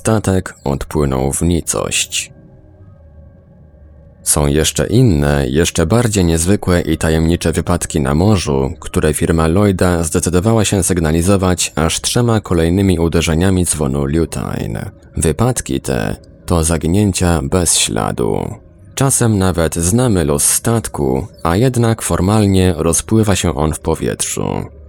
Statek odpłynął w nicość. Są jeszcze inne, jeszcze bardziej niezwykłe i tajemnicze wypadki na morzu, które firma Lloyda zdecydowała się sygnalizować aż trzema kolejnymi uderzeniami dzwonu Lutine. Wypadki te to zaginięcia bez śladu. Czasem nawet znamy los statku, a jednak formalnie rozpływa się on w powietrzu.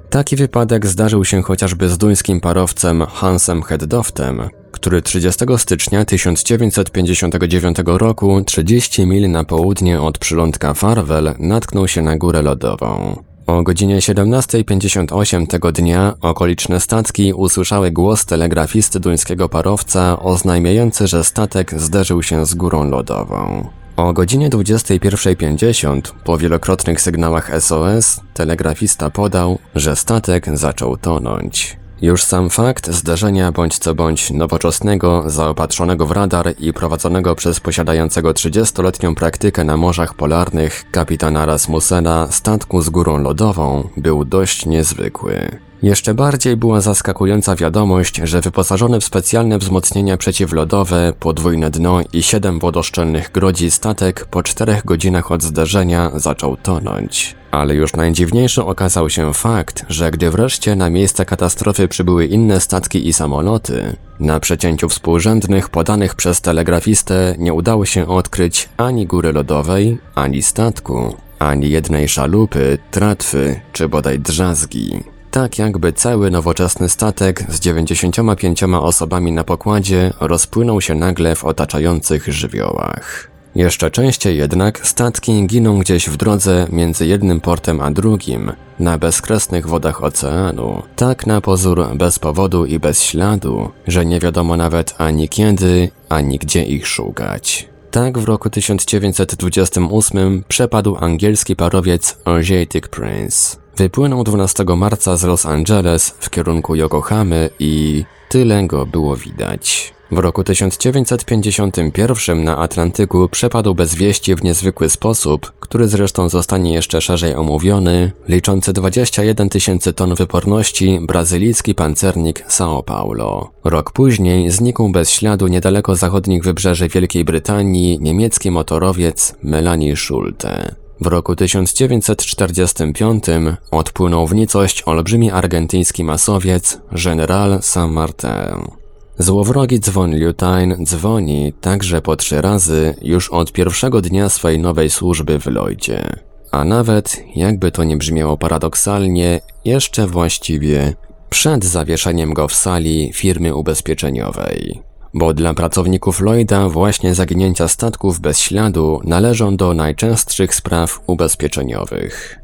Taki wypadek zdarzył się chociażby z duńskim parowcem Hansem Heddoftem, który 30 stycznia 1959 roku 30 mil na południe od przylądka Farwell natknął się na górę lodową. O godzinie 17.58 tego dnia okoliczne statki usłyszały głos telegrafisty duńskiego parowca oznajmiający, że statek zderzył się z górą lodową. O godzinie 21.50 po wielokrotnych sygnałach SOS telegrafista podał, że statek zaczął tonąć. Już sam fakt zdarzenia bądź co bądź nowoczesnego, zaopatrzonego w radar i prowadzonego przez posiadającego 30-letnią praktykę na morzach polarnych kapitana Rasmussena statku z górą lodową był dość niezwykły. Jeszcze bardziej była zaskakująca wiadomość, że wyposażony w specjalne wzmocnienia przeciwlodowe, podwójne dno i siedem wodoszczelnych grodzi statek po czterech godzinach od zdarzenia zaczął tonąć. Ale już najdziwniejszy okazał się fakt, że gdy wreszcie na miejsce katastrofy przybyły inne statki i samoloty, na przecięciu współrzędnych podanych przez telegrafistę nie udało się odkryć ani góry lodowej, ani statku, ani jednej szalupy, tratwy czy bodaj drzazgi. Tak jakby cały nowoczesny statek z 95 osobami na pokładzie rozpłynął się nagle w otaczających żywiołach. Jeszcze częściej jednak statki giną gdzieś w drodze między jednym portem a drugim, na bezkresnych wodach oceanu, tak na pozór bez powodu i bez śladu, że nie wiadomo nawet ani kiedy, ani gdzie ich szukać. Tak w roku 1928 przepadł angielski parowiec Asiatic Prince. Wypłynął 12 marca z Los Angeles w kierunku Yokohamy i tyle go było widać. W roku 1951 na Atlantyku przepadł bez wieści w niezwykły sposób, który zresztą zostanie jeszcze szerzej omówiony, liczący 21 tysięcy ton wyporności brazylijski pancernik São Paulo. Rok później znikł bez śladu niedaleko zachodnich wybrzeży Wielkiej Brytanii niemiecki motorowiec Melanie Schulte. W roku 1945 odpłynął w nicość olbrzymi argentyński masowiec General Saint-Martin. Złowrogi dzwon Lutine dzwoni także po trzy razy już od pierwszego dnia swojej nowej służby w Lloydzie. A nawet, jakby to nie brzmiało paradoksalnie, jeszcze właściwie przed zawieszeniem go w sali firmy ubezpieczeniowej. Bo dla pracowników Lloyda właśnie zaginięcia statków bez śladu należą do najczęstszych spraw ubezpieczeniowych.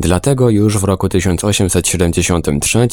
Dlatego już w roku 1873,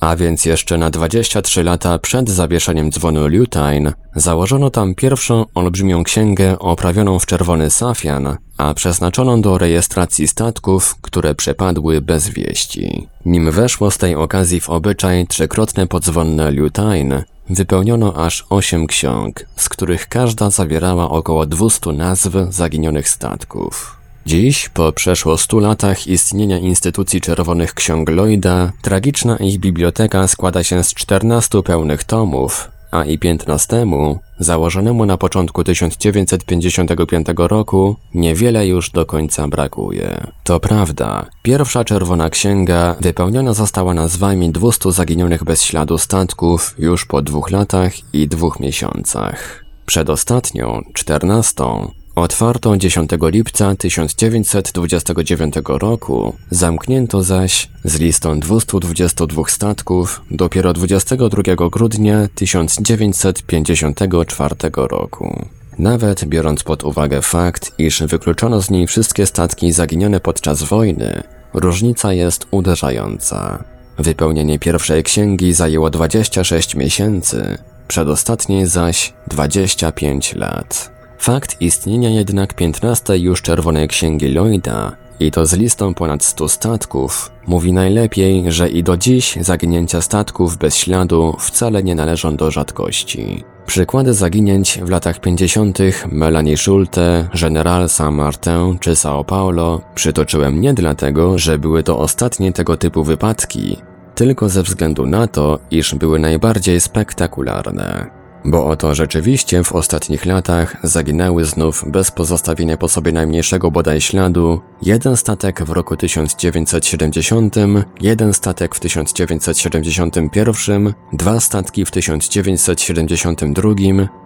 a więc jeszcze na 23 lata przed zawieszeniem dzwonu Lutine, założono tam pierwszą olbrzymią księgę oprawioną w czerwony safian, a przeznaczoną do rejestracji statków, które przepadły bez wieści. Nim weszło z tej okazji w obyczaj trzykrotne podzwonne Lutine, wypełniono aż 8 ksiąg, z których każda zawierała około 200 nazw zaginionych statków. Dziś, po przeszło 100 latach istnienia instytucji Czerwonych Ksiąg Lloyda, tragiczna ich biblioteka składa się z 14 pełnych tomów, a i 15, założonemu na początku 1955 roku, niewiele już do końca brakuje. To prawda, pierwsza Czerwona Księga wypełniona została nazwami 200 zaginionych bez śladu statków już po dwóch latach i dwóch miesiącach. Przedostatnią, czternastą, Otwarto 10 lipca 1929 roku, zamknięto zaś z listą 222 statków dopiero 22 grudnia 1954 roku. Nawet biorąc pod uwagę fakt, iż wykluczono z niej wszystkie statki zaginione podczas wojny, różnica jest uderzająca. Wypełnienie pierwszej księgi zajęło 26 miesięcy, przedostatniej zaś 25 lat. Fakt istnienia jednak 15 już Czerwonej Księgi Lloyda i to z listą ponad 100 statków, mówi najlepiej, że i do dziś zaginięcia statków bez śladu wcale nie należą do rzadkości. Przykłady zaginięć w latach 50. Melanie Schulte, General Saint-Martin czy São Paulo przytoczyłem nie dlatego, że były to ostatnie tego typu wypadki, tylko ze względu na to, iż były najbardziej spektakularne. Bo oto rzeczywiście w ostatnich latach zaginęły znów bez pozostawienia po sobie najmniejszego bodaj śladu jeden statek w roku 1970, jeden statek w 1971, dwa statki w 1972,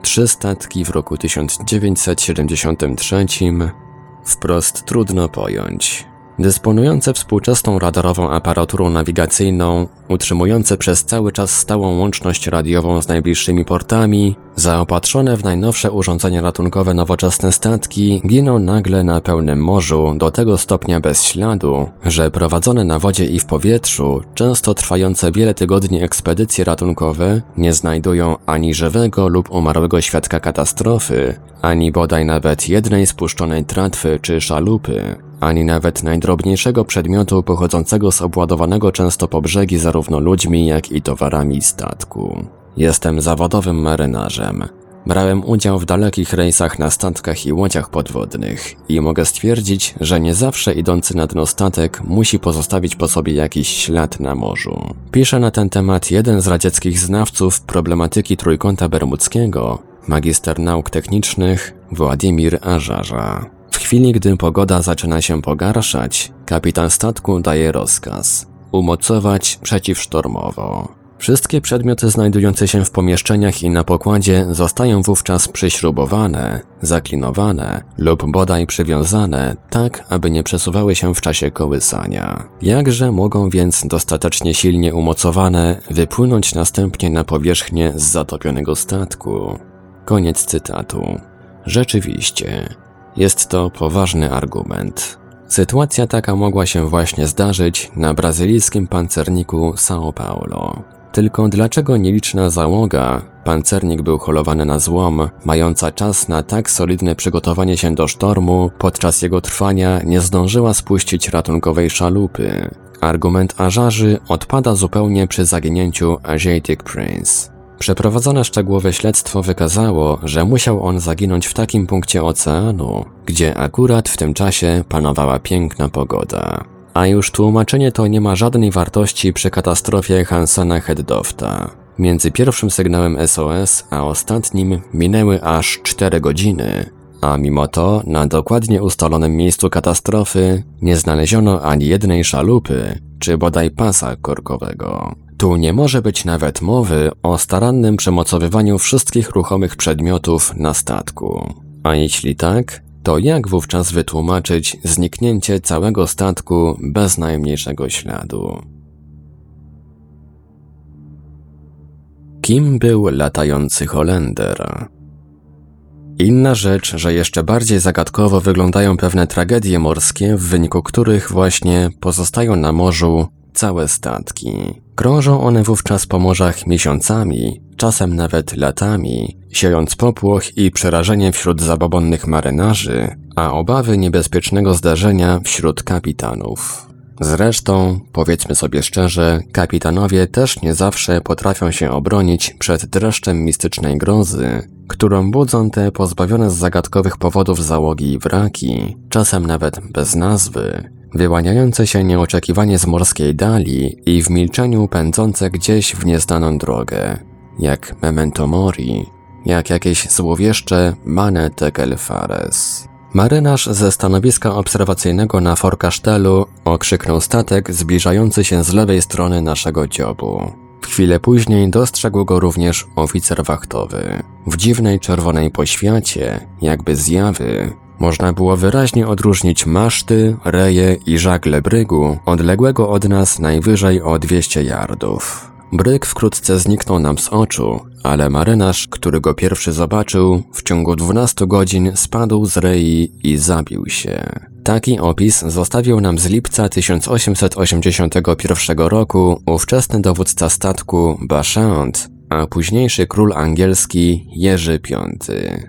trzy statki w roku 1973. Wprost trudno pojąć. Dysponujące współczesną radarową aparaturą nawigacyjną, utrzymujące przez cały czas stałą łączność radiową z najbliższymi portami, zaopatrzone w najnowsze urządzenia ratunkowe nowoczesne statki giną nagle na pełnym morzu do tego stopnia bez śladu, że prowadzone na wodzie i w powietrzu, często trwające wiele tygodni ekspedycje ratunkowe nie znajdują ani żywego lub umarłego świadka katastrofy, ani bodaj nawet jednej spuszczonej tratwy czy szalupy, ani nawet najdrobniejszego przedmiotu pochodzącego z obładowanego często po brzegi zarówno ludźmi, jak i towarami statku. Jestem zawodowym marynarzem. Brałem udział w dalekich rejsach na statkach i łodziach podwodnych i mogę stwierdzić, że nie zawsze idący na dno statek musi pozostawić po sobie jakiś ślad na morzu. Pisze na ten temat jeden z radzieckich znawców problematyki Trójkąta Bermudzkiego, magister nauk technicznych Władimir Ażarza. Chwili, gdy pogoda zaczyna się pogarszać, kapitan statku daje rozkaz umocować przeciwsztormowo. Wszystkie przedmioty znajdujące się w pomieszczeniach i na pokładzie zostają wówczas przyśrubowane, zaklinowane lub bodaj przywiązane, tak aby nie przesuwały się w czasie kołysania. Jakże mogą więc dostatecznie silnie umocowane wypłynąć następnie na powierzchnię z zatopionego statku? Koniec cytatu. Rzeczywiście, jest to poważny argument. Sytuacja taka mogła się właśnie zdarzyć na brazylijskim pancerniku São Paulo. Tylko dlaczego nieliczna załoga, pancernik był holowany na złom, mająca czas na tak solidne przygotowanie się do sztormu, podczas jego trwania nie zdążyła spuścić ratunkowej szalupy? Argument Ażarzy odpada zupełnie przy zaginięciu Asiatic Prince. Przeprowadzone szczegółowe śledztwo wykazało, że musiał on zaginąć w takim punkcie oceanu, gdzie akurat w tym czasie panowała piękna pogoda. A już tłumaczenie to nie ma żadnej wartości przy katastrofie Hansana Heddofta. Między pierwszym sygnałem SOS a ostatnim minęły aż 4 godziny, a mimo to na dokładnie ustalonym miejscu katastrofy nie znaleziono ani jednej szalupy, czy bodaj pasa korkowego. Tu nie może być nawet mowy o starannym przemocowywaniu wszystkich ruchomych przedmiotów na statku. A jeśli tak, to jak wówczas wytłumaczyć zniknięcie całego statku bez najmniejszego śladu? Kim był latający Holender? Inna rzecz, że jeszcze bardziej zagadkowo wyglądają pewne tragedie morskie, w wyniku których właśnie pozostają na morzu całe statki. Krążą one wówczas po morzach miesiącami, czasem nawet latami, siejąc popłoch i przerażenie wśród zabobonnych marynarzy, a obawy niebezpiecznego zdarzenia wśród kapitanów. Zresztą, powiedzmy sobie szczerze, kapitanowie też nie zawsze potrafią się obronić przed dreszczem mistycznej grozy, którą budzą te pozbawione z zagadkowych powodów załogi i wraki, czasem nawet bez nazwy, wyłaniające się nieoczekiwanie z morskiej dali i w milczeniu pędzące gdzieś w nieznaną drogę, jak memento mori, jak jakieś złowieszcze mane tekel fares. Marynarz ze stanowiska obserwacyjnego na Forkasztelu okrzyknął statek zbliżający się z lewej strony naszego dziobu. Chwilę później dostrzegł go również oficer wachtowy. W dziwnej czerwonej poświacie, jakby zjawy, można było wyraźnie odróżnić maszty, reje i żagle brygu, odległego od nas najwyżej o 200 yardów. Bryg wkrótce zniknął nam z oczu, ale marynarz, który go pierwszy zobaczył, w ciągu 12 godzin spadł z rei i zabił się. Taki opis zostawił nam z lipca 1881 roku ówczesny dowódca statku Bashant, a późniejszy król angielski Jerzy V.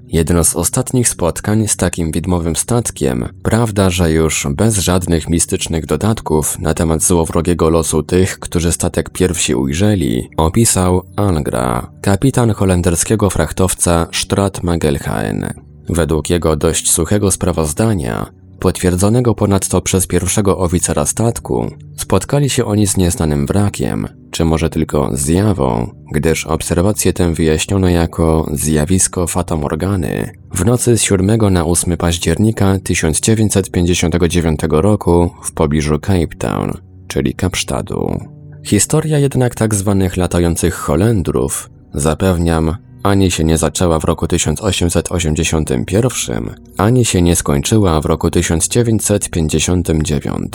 Jedno z ostatnich spotkań z takim widmowym statkiem, prawda, że już bez żadnych mistycznych dodatków na temat złowrogiego losu tych, którzy statek pierwsi ujrzeli, opisał Algra, kapitan holenderskiego frachtowca Strat Magelhaen. Według jego dość suchego sprawozdania, potwierdzonego ponadto przez pierwszego oficera statku, spotkali się oni z nieznanym wrakiem, czy może tylko zjawą, gdyż obserwację tę wyjaśniono jako zjawisko fatamorgany w nocy z 7 na 8 października 1959 roku w pobliżu Cape Town, czyli Kapsztadu. Historia jednak tak zwanych latających Holendrów, zapewniam, ani się nie zaczęła w roku 1881, ani się nie skończyła w roku 1959.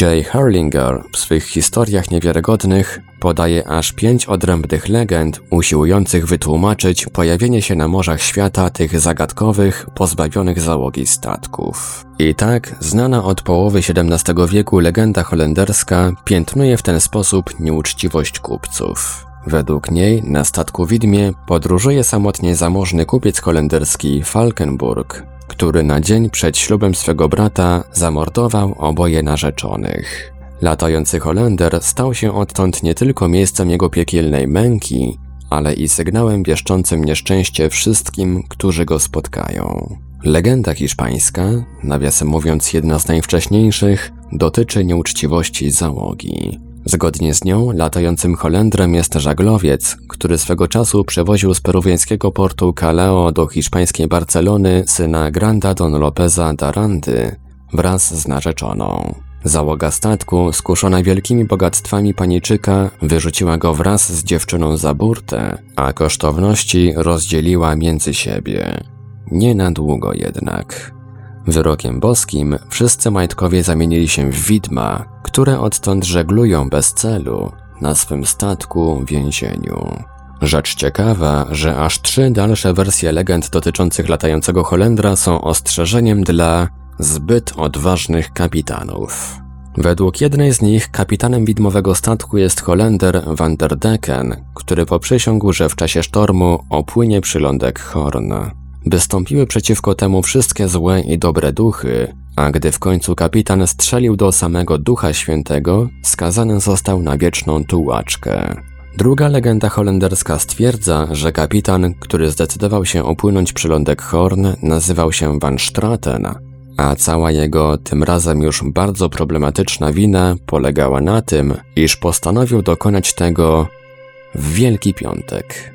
Jay Harlinger w swych historiach niewiarygodnych podaje aż pięć odrębnych legend usiłujących wytłumaczyć pojawienie się na morzach świata tych zagadkowych, pozbawionych załogi statków. I tak, znana od połowy XVII wieku legenda holenderska piętnuje w ten sposób nieuczciwość kupców. Według niej na statku widmie podróżuje samotnie zamożny kupiec holenderski Falkenburg, który na dzień przed ślubem swego brata zamordował oboje narzeczonych. Latający Holender stał się odtąd nie tylko miejscem jego piekielnej męki, ale i sygnałem wieszczącym nieszczęście wszystkim, którzy go spotkają. Legenda hiszpańska, nawiasem mówiąc jedna z najwcześniejszych, dotyczy nieuczciwości załogi. Zgodnie z nią, latającym Holendrem jest żaglowiec, który swego czasu przewoził z peruwiańskiego portu Calao do hiszpańskiej Barcelony syna Granda Don Lopeza Darandy wraz z narzeczoną. Załoga statku, skuszona wielkimi bogactwami paniczyka, wyrzuciła go wraz z dziewczyną za burtę, a kosztowności rozdzieliła między siebie. Nie na długo jednak. Wyrokiem boskim wszyscy majtkowie zamienili się w widma, które odtąd żeglują bez celu na swym statku więzieniu. Rzecz ciekawa, że aż trzy dalsze wersje legend dotyczących latającego Holendra są ostrzeżeniem dla zbyt odważnych kapitanów. Według jednej z nich kapitanem widmowego statku jest Holender van der Decken, który poprzysiągł, że w czasie sztormu opłynie przylądek Horn. Wystąpiły przeciwko temu wszystkie złe i dobre duchy, a gdy w końcu kapitan strzelił do samego Ducha Świętego, skazany został na wieczną tułaczkę. Druga legenda holenderska stwierdza, że kapitan, który zdecydował się opłynąć przylądek Horn, nazywał się Van Straten, a cała jego, tym razem już bardzo problematyczna wina polegała na tym, iż postanowił dokonać tego w Wielki Piątek.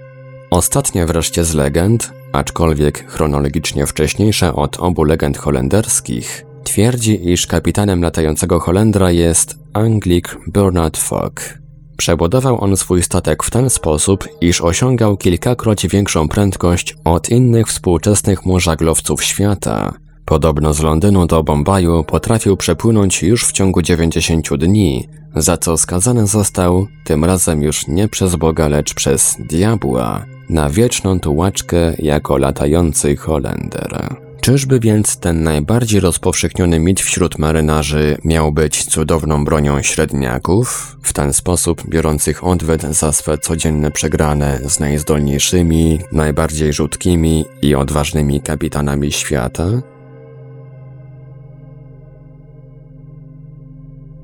Ostatnia wreszcie z legend, aczkolwiek chronologicznie wcześniejsza od obu legend holenderskich, twierdzi, iż kapitanem latającego Holendra jest Anglik Bernard Fogg. Przebudował on swój statek w ten sposób, iż osiągał kilkakroć większą prędkość od innych współczesnych morzaglowców świata. Podobno z Londynu do Bombaju potrafił przepłynąć już w ciągu 90 dni, za co skazany został, tym razem już nie przez Boga, lecz przez diabła, na wieczną tułaczkę jako latający Holender. Czyżby więc ten najbardziej rozpowszechniony mit wśród marynarzy miał być cudowną bronią średniaków, w ten sposób biorących odwet za swe codzienne przegrane z najzdolniejszymi, najbardziej rzutkimi i odważnymi kapitanami świata?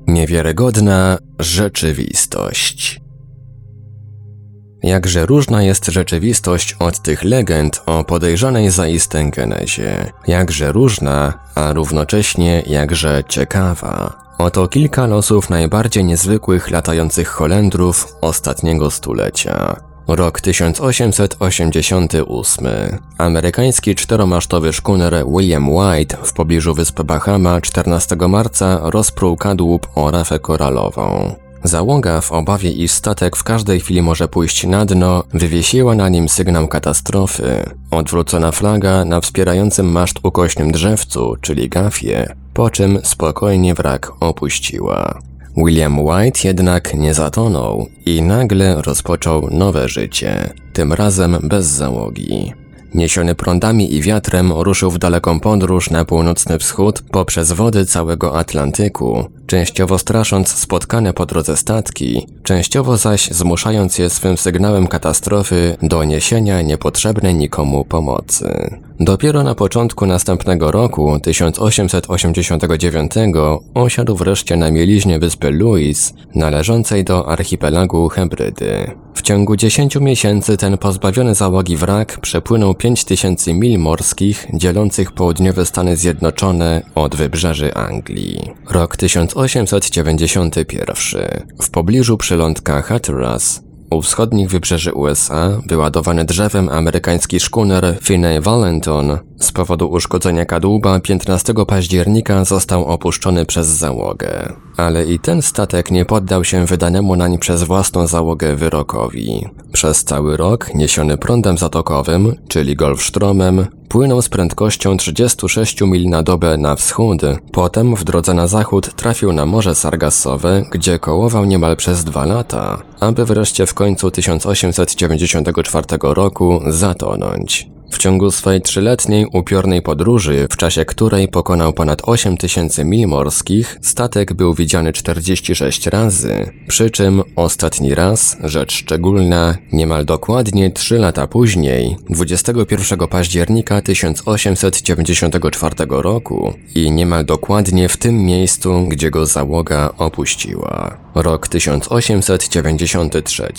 Niewiarygodna rzeczywistość. Jakże różna jest rzeczywistość od tych legend o podejrzanej zaistę genezie. Jakże różna, a równocześnie jakże ciekawa. Oto kilka losów najbardziej niezwykłych latających Holendrów ostatniego stulecia. Rok 1888. Amerykański czteromasztowy szkuner William White w pobliżu wyspy Bahama 14 marca rozpruł kadłub o rafę koralową. Załoga w obawie, iż statek w każdej chwili może pójść na dno, wywiesiła na nim sygnał katastrofy. Odwrócona flaga na wspierającym maszt ukośnym drzewcu, czyli gafie, po czym spokojnie wrak opuściła. William White jednak nie zatonął i nagle rozpoczął nowe życie, tym razem bez załogi. Niesiony prądami i wiatrem ruszył w daleką podróż na północny wschód poprzez wody całego Atlantyku, częściowo strasząc spotkane po drodze statki, częściowo zaś zmuszając je swym sygnałem katastrofy do niesienia niepotrzebnej nikomu pomocy. Dopiero na początku następnego roku, 1889, osiadł wreszcie na mieliźnie wyspy Louis, należącej do archipelagu Hebrydy. W ciągu 10 miesięcy ten pozbawiony załogi wrak przepłynął 5000 mil morskich dzielących południowe Stany Zjednoczone od wybrzeży Anglii. Rok 1891. W pobliżu przylądka Hatteras u wschodnich wybrzeży USA wyładowany drzewem amerykański szkuner Finney Valenton z powodu uszkodzenia kadłuba 15 października został opuszczony przez załogę. Ale i ten statek nie poddał się wydanemu nań przez własną załogę wyrokowi. Przez cały rok niesiony prądem zatokowym, czyli Golfstromem, płynął z prędkością 36 mil na dobę na wschód, potem w drodze na zachód trafił na Morze Sargassowe, gdzie kołował niemal przez dwa lata, aby wreszcie w końcu 1894 roku zatonąć. W ciągu swojej trzyletniej, upiornej podróży, w czasie której pokonał ponad 8 tysięcy mil morskich, statek był widziany 46 razy, przy czym ostatni raz, rzecz szczególna, niemal dokładnie 3 lata później, 21 października 1894 roku i niemal dokładnie w tym miejscu, gdzie go załoga opuściła. Rok 1893.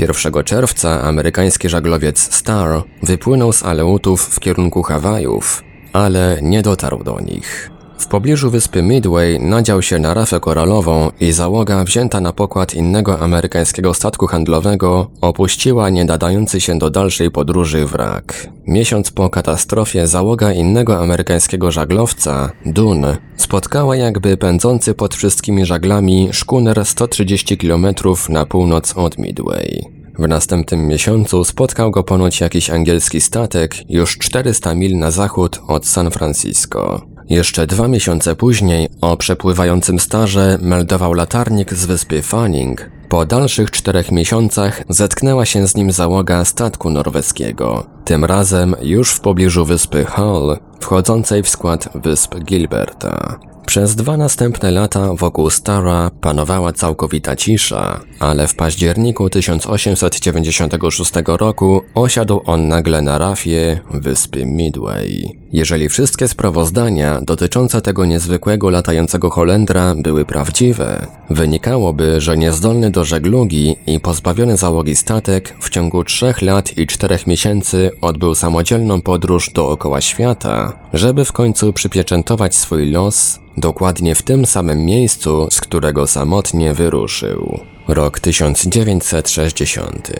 1 czerwca amerykański żaglowiec Star wypłynął z Aleutów w kierunku Hawajów, ale nie dotarł do nich. W pobliżu wyspy Midway nadział się na rafę koralową i załoga wzięta na pokład innego amerykańskiego statku handlowego opuściła nie nadający się do dalszej podróży wrak. Miesiąc po katastrofie załoga innego amerykańskiego żaglowca, Dun, spotkała jakby pędzący pod wszystkimi żaglami szkuner 130 km na północ od Midway. W następnym miesiącu spotkał go ponoć jakiś angielski statek już 400 mil na zachód od San Francisco. Jeszcze dwa miesiące później o przepływającym starze meldował latarnik z wyspy Fanning. Po dalszych czterech miesiącach zetknęła się z nim załoga statku norweskiego, tym razem już w pobliżu wyspy Hull, wchodzącej w skład wysp Gilberta. Przez dwa następne lata wokół Stara panowała całkowita cisza, ale w październiku 1896 roku osiadł on nagle na rafie wyspy Midway. Jeżeli wszystkie sprawozdania dotyczące tego niezwykłego latającego Holendra były prawdziwe, wynikałoby, że niezdolny do żeglugi i pozbawiony załogi statek w ciągu trzech lat i czterech miesięcy odbył samodzielną podróż dookoła świata, żeby w końcu przypieczętować swój los dokładnie w tym samym miejscu, z którego samotnie wyruszył. Rok 1960.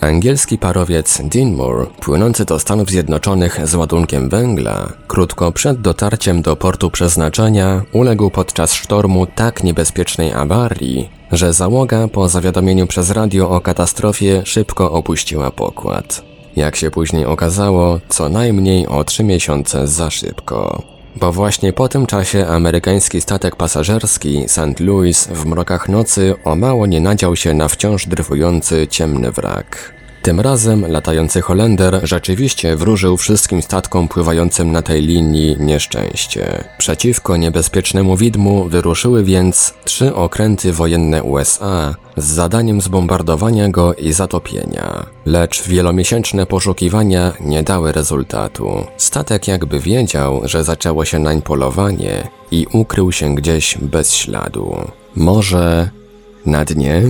Angielski parowiec Dinmore, płynący do Stanów Zjednoczonych z ładunkiem węgla, krótko przed dotarciem do portu przeznaczenia uległ podczas sztormu tak niebezpiecznej awarii, że załoga po zawiadomieniu przez radio o katastrofie szybko opuściła pokład. Jak się później okazało, co najmniej o trzy miesiące za szybko. Bo właśnie po tym czasie amerykański statek pasażerski St. Louis w mrokach nocy o mało nie nadział się na wciąż dryfujący ciemny wrak. Tym razem latający Holender rzeczywiście wróżył wszystkim statkom pływającym na tej linii nieszczęście. Przeciwko niebezpiecznemu widmu wyruszyły więc trzy okręty wojenne USA z zadaniem zbombardowania go i zatopienia. Lecz wielomiesięczne poszukiwania nie dały rezultatu. Statek jakby wiedział, że zaczęło się nań polowanie i ukrył się gdzieś bez śladu. Może na dnie?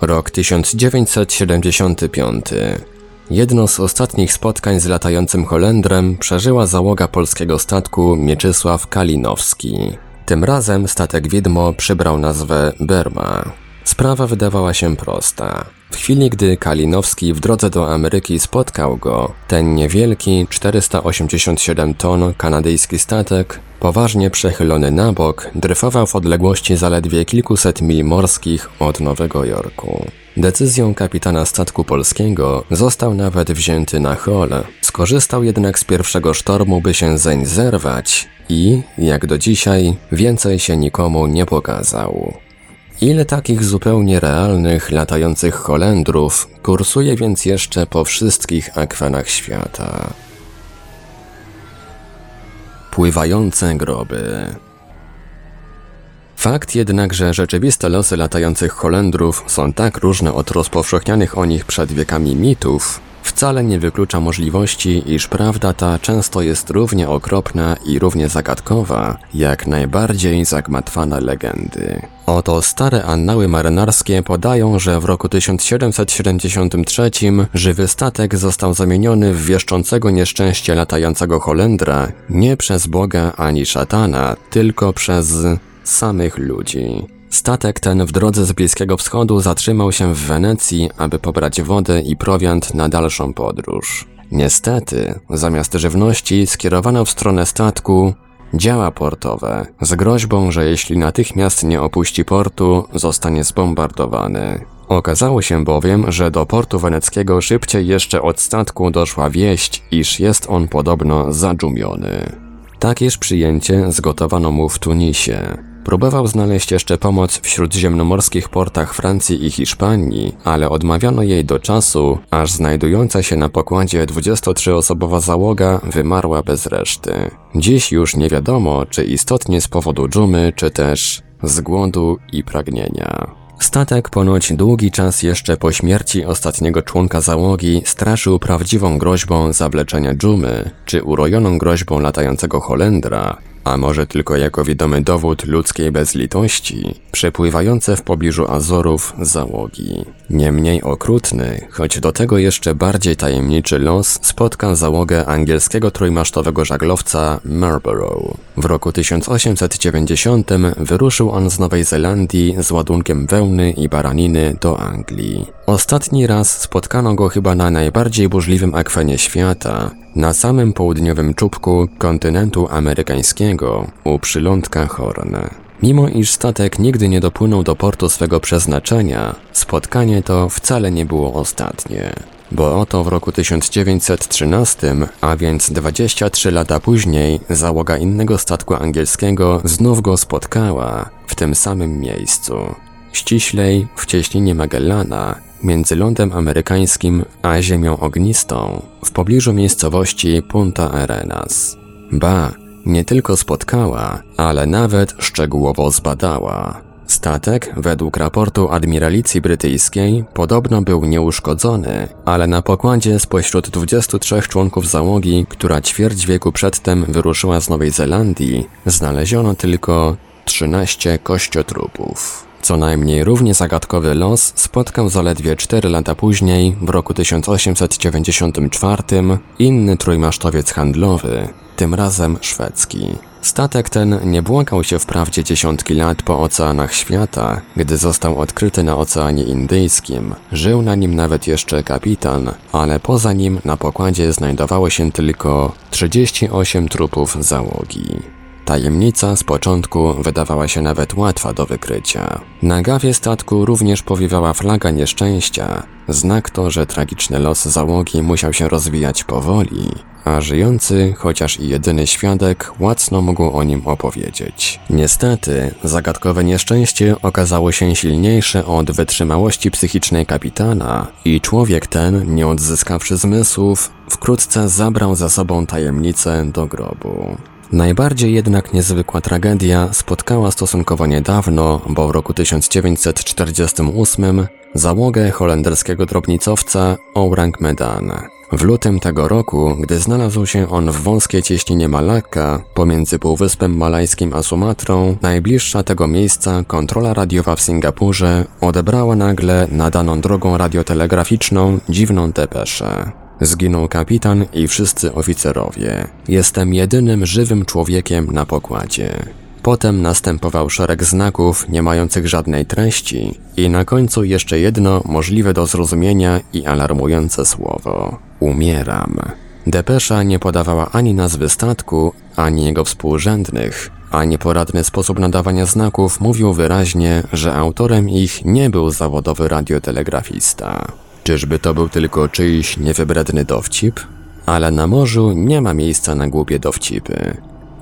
Rok 1975. Jedno z ostatnich spotkań z latającym Holendrem przeżyła załoga polskiego statku Mieczysław Kalinowski. Tym razem statek Widmo przybrał nazwę Berma. Sprawa wydawała się prosta. W chwili, gdy Kalinowski w drodze do Ameryki spotkał go, ten niewielki, 487 ton kanadyjski statek Poważnie przechylony na bok, dryfował w odległości zaledwie kilkuset mil morskich od Nowego Jorku. Decyzją kapitana statku polskiego został nawet wzięty na hol. Skorzystał jednak z pierwszego sztormu, by się zeń zerwać i, jak do dzisiaj, więcej się nikomu nie pokazał. Ile takich zupełnie realnych, latających Holendrów kursuje więc jeszcze po wszystkich akwenach świata? Pływające groby. Fakt jednak, że rzeczywiste losy latających Holendrów są tak różne od rozpowszechnianych o nich przed wiekami mitów, wcale nie wyklucza możliwości, iż prawda ta często jest równie okropna i równie zagadkowa, jak najbardziej zagmatwane legendy. Oto stare annały marynarskie podają, że w roku 1773 żywy statek został zamieniony w wieszczącego nieszczęście latającego Holendra nie przez Boga ani szatana, tylko przez samych ludzi. Statek ten w drodze z Bliskiego Wschodu zatrzymał się w Wenecji, aby pobrać wodę i prowiant na dalszą podróż. Niestety, zamiast żywności skierowano w stronę statku działa portowe, z groźbą, że jeśli natychmiast nie opuści portu, zostanie zbombardowany. Okazało się bowiem, że do portu weneckiego szybciej jeszcze od statku doszła wieść, iż jest on podobno zadżumiony. Takież przyjęcie zgotowano mu w Tunisie. Próbował znaleźć jeszcze pomoc w śródziemnomorskich portach Francji i Hiszpanii, ale odmawiano jej do czasu, aż znajdująca się na pokładzie 23-osobowa załoga wymarła bez reszty. Dziś już nie wiadomo, czy istotnie z powodu dżumy, czy też z głodu i pragnienia. Statek ponoć długi czas jeszcze po śmierci ostatniego członka załogi straszył prawdziwą groźbą zawleczenia dżumy, czy urojoną groźbą latającego Holendra, a może tylko jako widomy dowód ludzkiej bezlitości, przepływające w pobliżu Azorów załogi. Niemniej okrutny, choć do tego jeszcze bardziej tajemniczy los spotkał załogę angielskiego trójmasztowego żaglowca Marlborough. W roku 1890 wyruszył on z Nowej Zelandii z ładunkiem wełny i baraniny do Anglii. Ostatni raz spotkano go chyba na najbardziej burzliwym akwenie świata, na samym południowym czubku kontynentu amerykańskiego, u przylądka Horn. Mimo iż statek nigdy nie dopłynął do portu swego przeznaczenia, spotkanie to wcale nie było ostatnie. Bo oto w roku 1913, a więc 23 lata później, załoga innego statku angielskiego znów go spotkała w tym samym miejscu. Ściślej w cieśninie Magellana, między lądem amerykańskim a ziemią ognistą, w pobliżu miejscowości Punta Arenas. Ba, nie tylko spotkała, ale nawet szczegółowo zbadała. Statek, według raportu admiralicji brytyjskiej, podobno był nieuszkodzony, ale na pokładzie spośród 23 członków załogi, która ćwierć wieku przedtem wyruszyła z Nowej Zelandii, znaleziono tylko 13 kościotrupów. Co najmniej równie zagadkowy los spotkał zaledwie 4 lata później, w roku 1894, inny trójmasztowiec handlowy, tym razem szwedzki. Statek ten nie błąkał się wprawdzie dziesiątki lat po oceanach świata, gdy został odkryty na Oceanie Indyjskim. Żył na nim nawet jeszcze kapitan, ale poza nim na pokładzie znajdowało się tylko 38 trupów załogi. Tajemnica z początku wydawała się nawet łatwa do wykrycia. Na gawie statku również powiewała flaga nieszczęścia, znak to, że tragiczny los załogi musiał się rozwijać powoli, a żyjący, chociaż i jedyny świadek, łacno mógł o nim opowiedzieć. Niestety, zagadkowe nieszczęście okazało się silniejsze od wytrzymałości psychicznej kapitana i człowiek ten, nie odzyskawszy zmysłów, wkrótce zabrał za sobą tajemnicę do grobu. Najbardziej jednak niezwykła tragedia spotkała stosunkowo niedawno, bo w roku 1948 załogę holenderskiego drobnicowca Orang Medan. W lutym tego roku, gdy znalazł się on w wąskiej cieśninie Malakka, pomiędzy Półwyspem Malajskim a Sumatrą, najbliższa tego miejsca kontrola radiowa w Singapurze odebrała nagle nadaną drogą radiotelegraficzną dziwną depeszę. Zginął kapitan i wszyscy oficerowie. Jestem jedynym żywym człowiekiem na pokładzie. Potem następował szereg znaków nie mających żadnej treści i na końcu jeszcze jedno możliwe do zrozumienia i alarmujące słowo. Umieram. Depesza nie podawała ani nazwy statku, ani jego współrzędnych, a nieporadny sposób nadawania znaków mówił wyraźnie, że autorem ich nie był zawodowy radiotelegrafista. Czyżby to był tylko czyjś niewybredny dowcip? Ale na morzu nie ma miejsca na głupie dowcipy.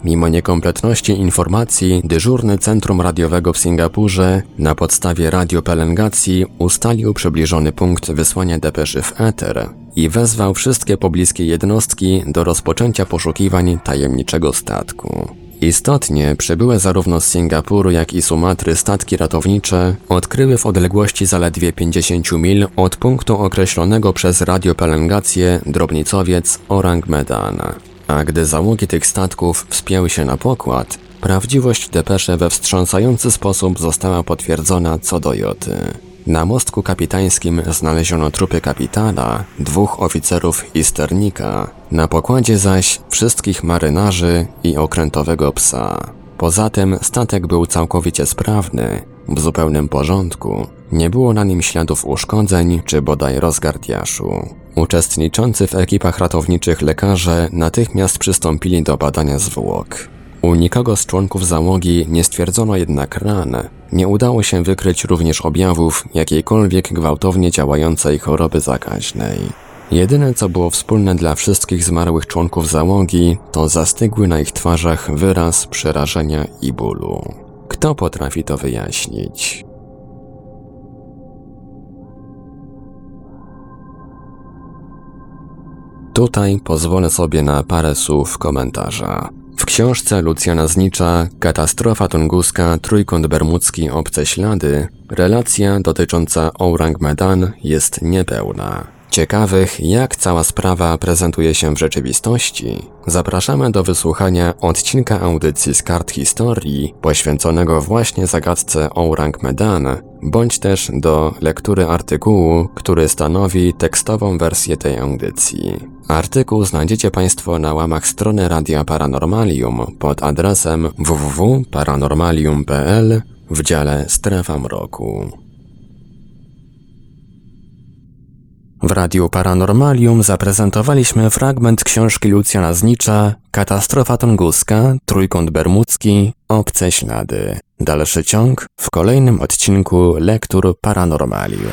Mimo niekompletności informacji, dyżurny Centrum Radiowego w Singapurze na podstawie radiopelengacji ustalił przybliżony punkt wysłania depeszy w eter i wezwał wszystkie pobliskie jednostki do rozpoczęcia poszukiwań tajemniczego statku. Istotnie przybyłe zarówno z Singapuru, jak i Sumatry statki ratownicze odkryły w odległości zaledwie 50 mil od punktu określonego przez radiopelengację drobnicowiec Orang Medan. A gdy załogi tych statków wspięły się na pokład, prawdziwość depeszy we wstrząsający sposób została potwierdzona co do joty. Na mostku kapitańskim znaleziono trupy kapitana, dwóch oficerów i sternika, na pokładzie zaś wszystkich marynarzy i okrętowego psa. Poza tym statek był całkowicie sprawny, w zupełnym porządku, nie było na nim śladów uszkodzeń czy bodaj rozgardiaszu. Uczestniczący w ekipach ratowniczych lekarze natychmiast przystąpili do badania zwłok. U nikogo z członków załogi nie stwierdzono jednak ran, nie udało się wykryć również objawów jakiejkolwiek gwałtownie działającej choroby zakaźnej. Jedyne co było wspólne dla wszystkich zmarłych członków załogi, to zastygły na ich twarzach wyraz przerażenia i bólu. Kto potrafi to wyjaśnić? Tutaj pozwolę sobie na parę słów komentarza. W książce Lucjana Znicza Katastrofa tunguska, Trójkąt Bermudzki, Obce Ślady relacja dotycząca Ourang Medan jest niepełna. Ciekawych, jak cała sprawa prezentuje się w rzeczywistości, zapraszamy do wysłuchania odcinka audycji z kart historii poświęconego właśnie zagadce Ourang Medan, bądź też do lektury artykułu, który stanowi tekstową wersję tej audycji. Artykuł znajdziecie Państwo na łamach strony Radia Paranormalium pod adresem www.paranormalium.pl w dziale Strefa Mroku. W Radiu Paranormalium zaprezentowaliśmy fragment książki Lucjana Znicza Katastrofa tunguska, Trójkąt Bermudzki, Obce Ślady. Dalszy ciąg w kolejnym odcinku Lektur Paranormalium.